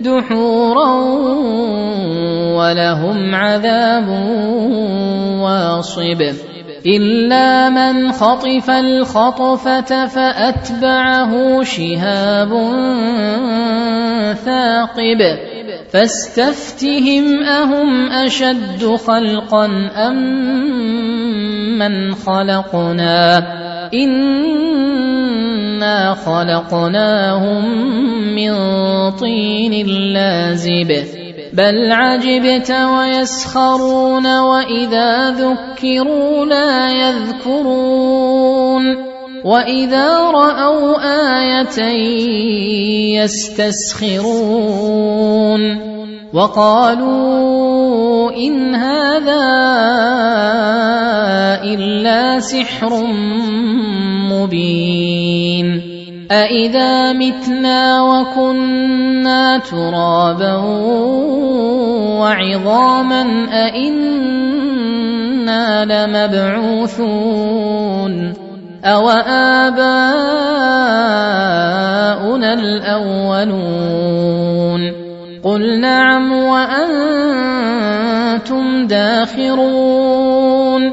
دحورا ولهم عذاب واصب إلا من خطف الخطفة فأتبعه شهاب ثاقب فاستفتهم أهم أشد خلقا أم من خلقنا خلقناهم من طين لازب بل عجبت ويسخرون واذا ذكروا لا يذكرون واذا راوا إيه يستسخرون وقالوا ان هذا الا سحر مبين. أإذا متنا وكنا ترابا وعظاما أإنا لمبعوثون. أو آباؤنا الأولون. قل نعم وأنتم داخرون.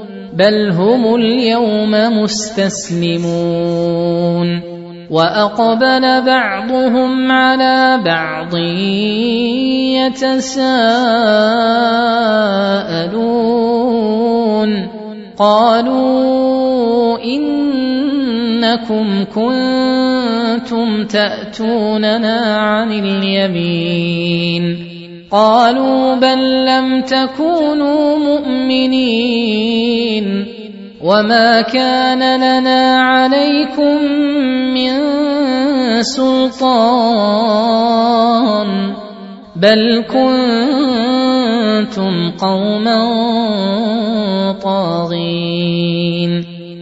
بل هم اليوم مستسلمون وأقبل بعضهم على بعض يتساءلون قالوا إنكم كنتم تأتوننا عن اليمين قالوا بل لم تكونوا مؤمنين. وما كان لنا عليكم من سلطان. بل كنتم قوما طاغين.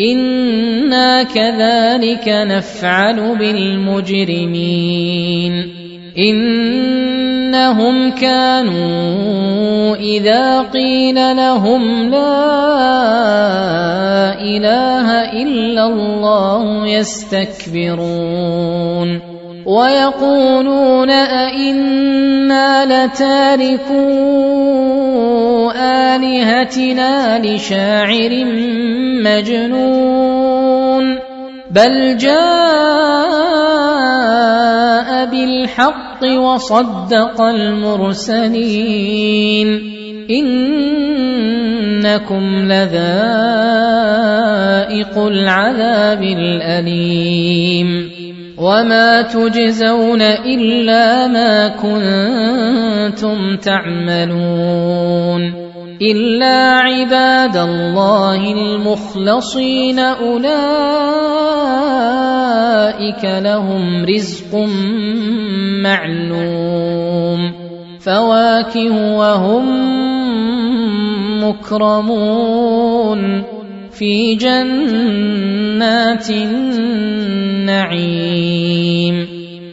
أنا كذلك نفعل بالمجرمين انهم كانوا اذا قيل لهم لا اله الا الله يستكبرون ويقولون ائنا لتاركو آلهتنا لشاعر مجنون بل جاء بالحق وصدق المرسلين إنكم لذائق العذاب الأليم وما تجزون إلا ما كنتم تعملون إلا عباد الله المخلصين أولئك لهم رزق معلوم فواكه وهم مكرمون في جنات النعيم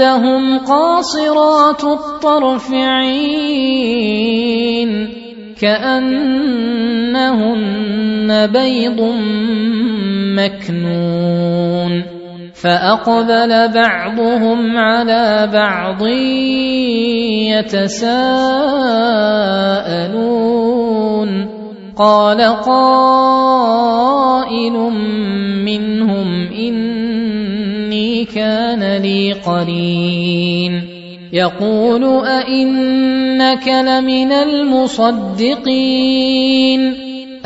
وعندهم قاصرات الطرف عين كأنهن بيض مكنون فأقبل بعضهم على بعض يتساءلون قال قائل منهم كان لي قرين. يقول أئنك لمن المصدقين.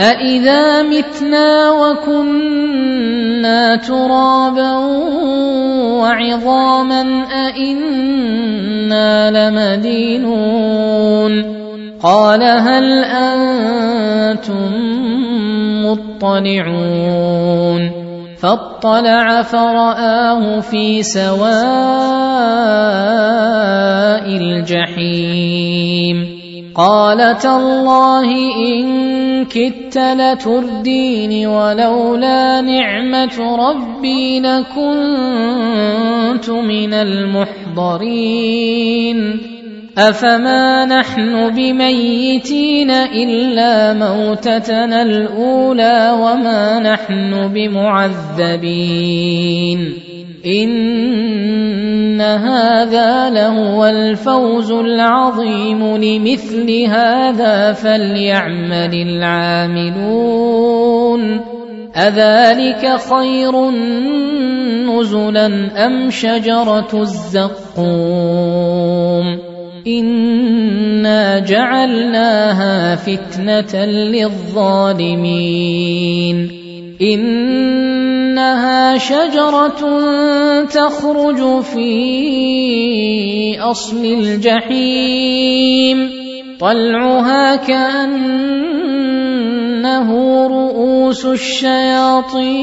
أإذا متنا وكنا ترابا وعظاما أإنا لمدينون. قال هل أنتم مطلعون؟ فاطلع فرآه في سواء الجحيم. قال تالله إن كدت لتردين ولولا نعمة ربي لكنت من المحضرين. أفما نحن بميتين إلا موتتنا الأولى وما نحن بمعذبين. إن هذا لهو الفوز العظيم لمثل هذا فليعمل العاملون. أذلك خير نزلا أم شجرة الزقوم؟ إنا جعلناها فتنة للظالمين إنها شجرة تخرج في أصل الجحيم طلعها كأنه رؤوس الشياطين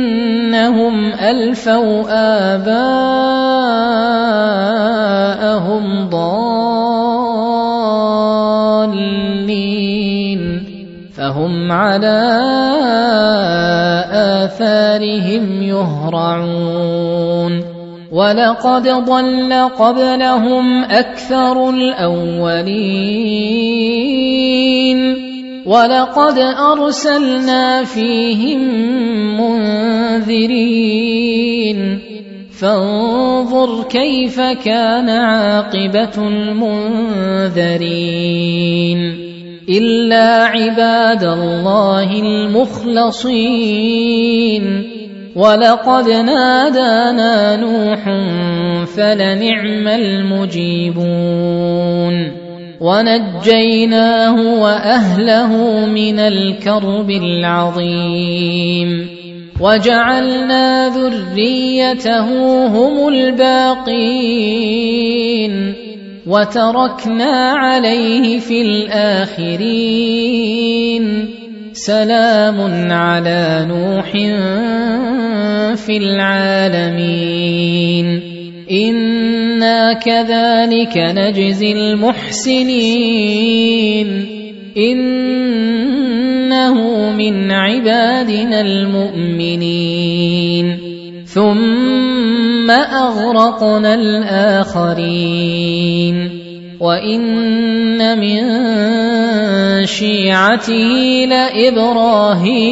إنهم ألفوا آباءهم ضالين فهم على آثارهم يهرعون ولقد ضل قبلهم أكثر الأولين ولقد أرسلنا فيهم منذرين. فانظر كيف كان عاقبة المنذرين. إلا عباد الله المخلصين. ولقد نادانا نوح فلنعم المجيبون. ونجيناه وأهله من الكرب العظيم. وجعلنا ذريته هم الباقين. وتركنا عليه في الآخرين. سلام على نوح في العالمين. أنا كذلك نجزي المحسنين انه من عبادنا المؤمنين ثم اغرقنا الاخرين وان من شيعته لابراهيم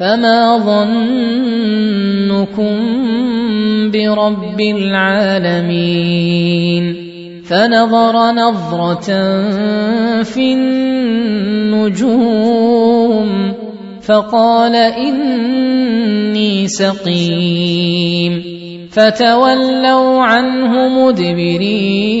فما ظنكم برب العالمين فنظر نظرة في النجوم فقال إني سقيم فتولوا عنه مدبرين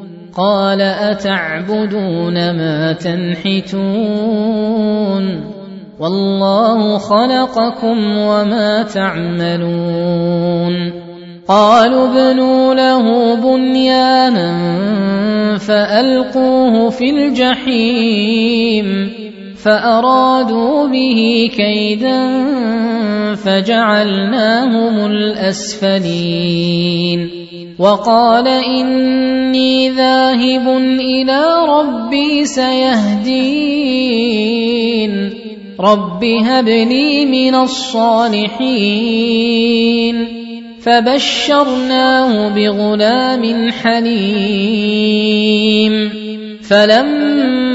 قال أتعبدون ما تنحتون والله خلقكم وما تعملون قالوا ابنوا له بنيانا فألقوه في الجحيم فأرادوا به كيدا فجعلناهم الأسفلين. وقال إني ذاهب إلى ربي سيهدين. رب هب لي من الصالحين. فبشرناه بغلام حليم. فلما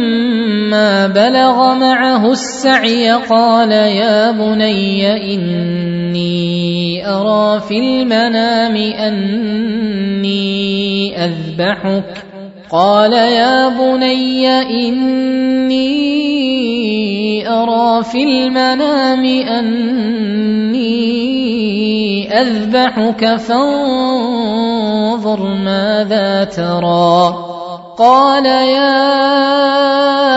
بلغ معه السعي قال يا بني إني أرى في المنام أني أذبحك. قال يا بني إني أرى في المنام أني أذبحك فانظر ماذا ترى. قال يا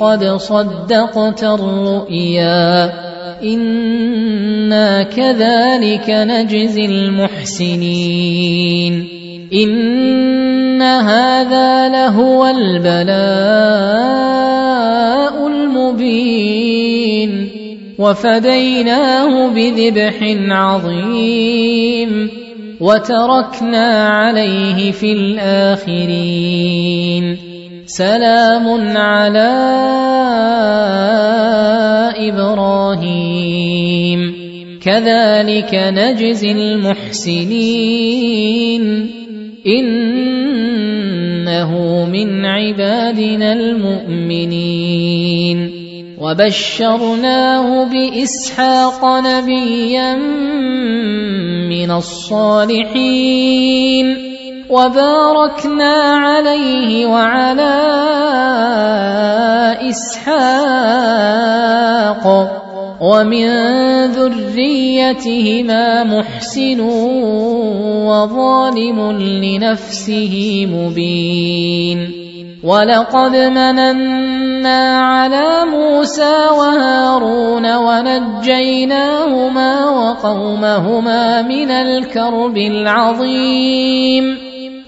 قد صدقت الرؤيا. إنا كذلك نجزي المحسنين. إن هذا لهو البلاء المبين. وفديناه بذبح عظيم. وتركنا عليه في الآخرين. سلام على إبراهيم. كذلك نجزي المحسنين. إنه من عبادنا المؤمنين. وبشرناه بإسحاق نبيا من الصالحين. وباركنا عليه وعلى إسحاق ومن ذريتهما محسن وظالم لنفسه مبين ولقد مننا على موسى وهارون ونجيناهما وقومهما من الكرب العظيم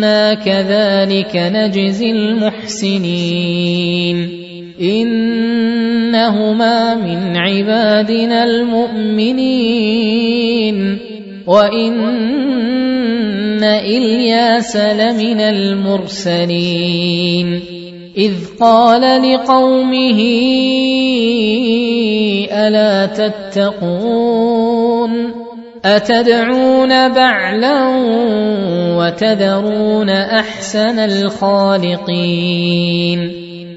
أنا كذلك نجزي المحسنين انهما من عبادنا المؤمنين وان الياس لمن المرسلين اذ قال لقومه الا تتقون أتدعون بعلا وتذرون أحسن الخالقين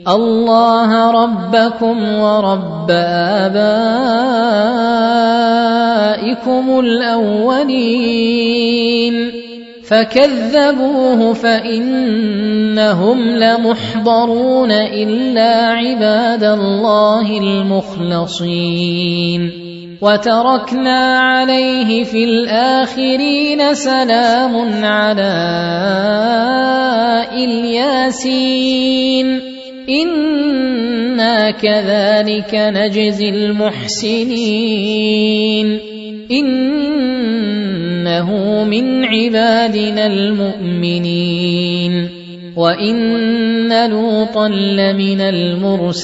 الله ربكم ورب آبائكم الأولين فكذبوه فإنهم لمحضرون إلا عباد الله المخلصين وتركنا عليه في الآخرين سلام على إلياسين. إنا كذلك نجزي المحسنين. إنه من عبادنا المؤمنين. وإن لوطا لمن المرسلين.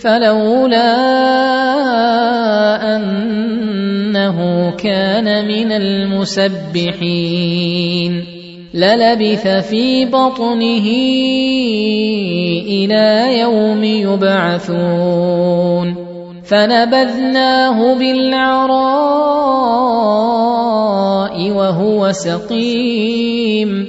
فلولا أنه كان من المسبحين. للبث في بطنه إلى يوم يبعثون. فنبذناه بالعراء وهو سقيم.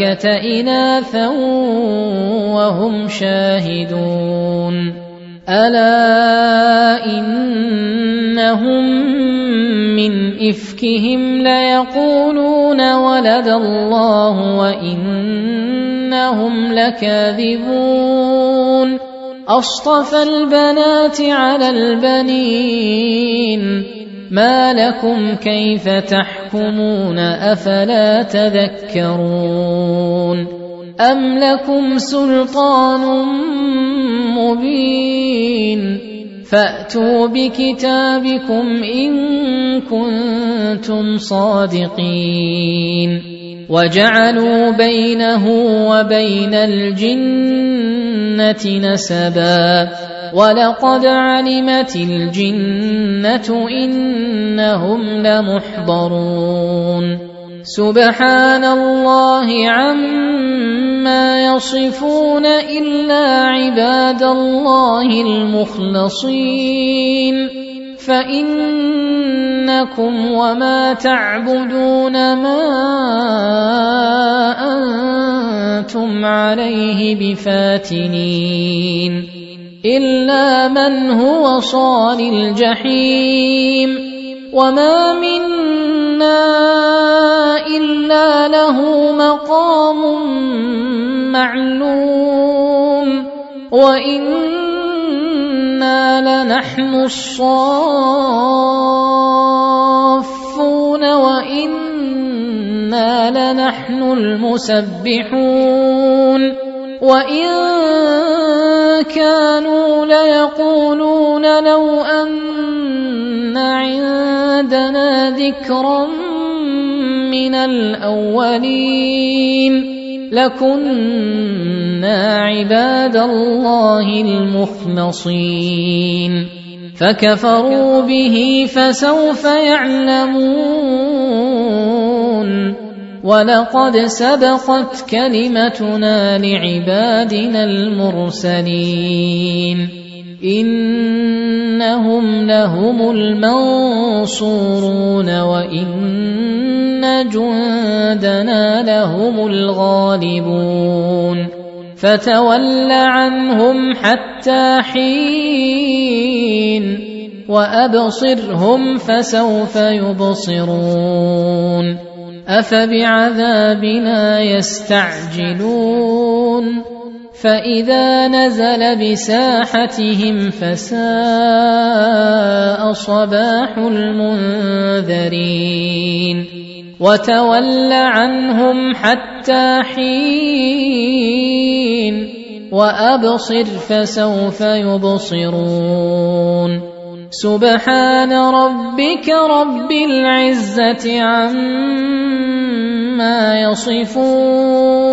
الملائكة إناثا وهم شاهدون. ألا إنهم من إفكهم ليقولون ولد الله وإنهم لكاذبون. أصطفى البنات على البنين. ما لكم كيف تحكمون افلا تذكرون أم لكم سلطان مبين فأتوا بكتابكم إن كنتم صادقين وجعلوا بينه وبين الجنة نسبا. ولقد علمت الجنة إنهم لمحضرون. سبحان الله عما يصفون إلا عباد الله المخلصين. فإنكم وما تعبدون ما أنتم عليه بفاتنين إلا من هو صال الجحيم وما منا إلا له مقام معلوم وأنا لنحن الصافون وأنا لنحن المسبحون وان كانوا ليقولون لو ان عندنا ذكرا من الاولين لكنا عباد الله المخلصين فكفروا به فسوف يعلمون ولقد سبقت كلمتنا لعبادنا المرسلين إنهم لهم المنصورون وإن جندنا لهم الغالبون فتول عنهم حتى حين وأبصرهم فسوف يبصرون أفبعذابنا يستعجلون فإذا نزل بساحتهم فساء صباح المنذرين وتول عنهم حتى حين وأبصر فسوف يبصرون سبحان ربك رب العزة عما يصفون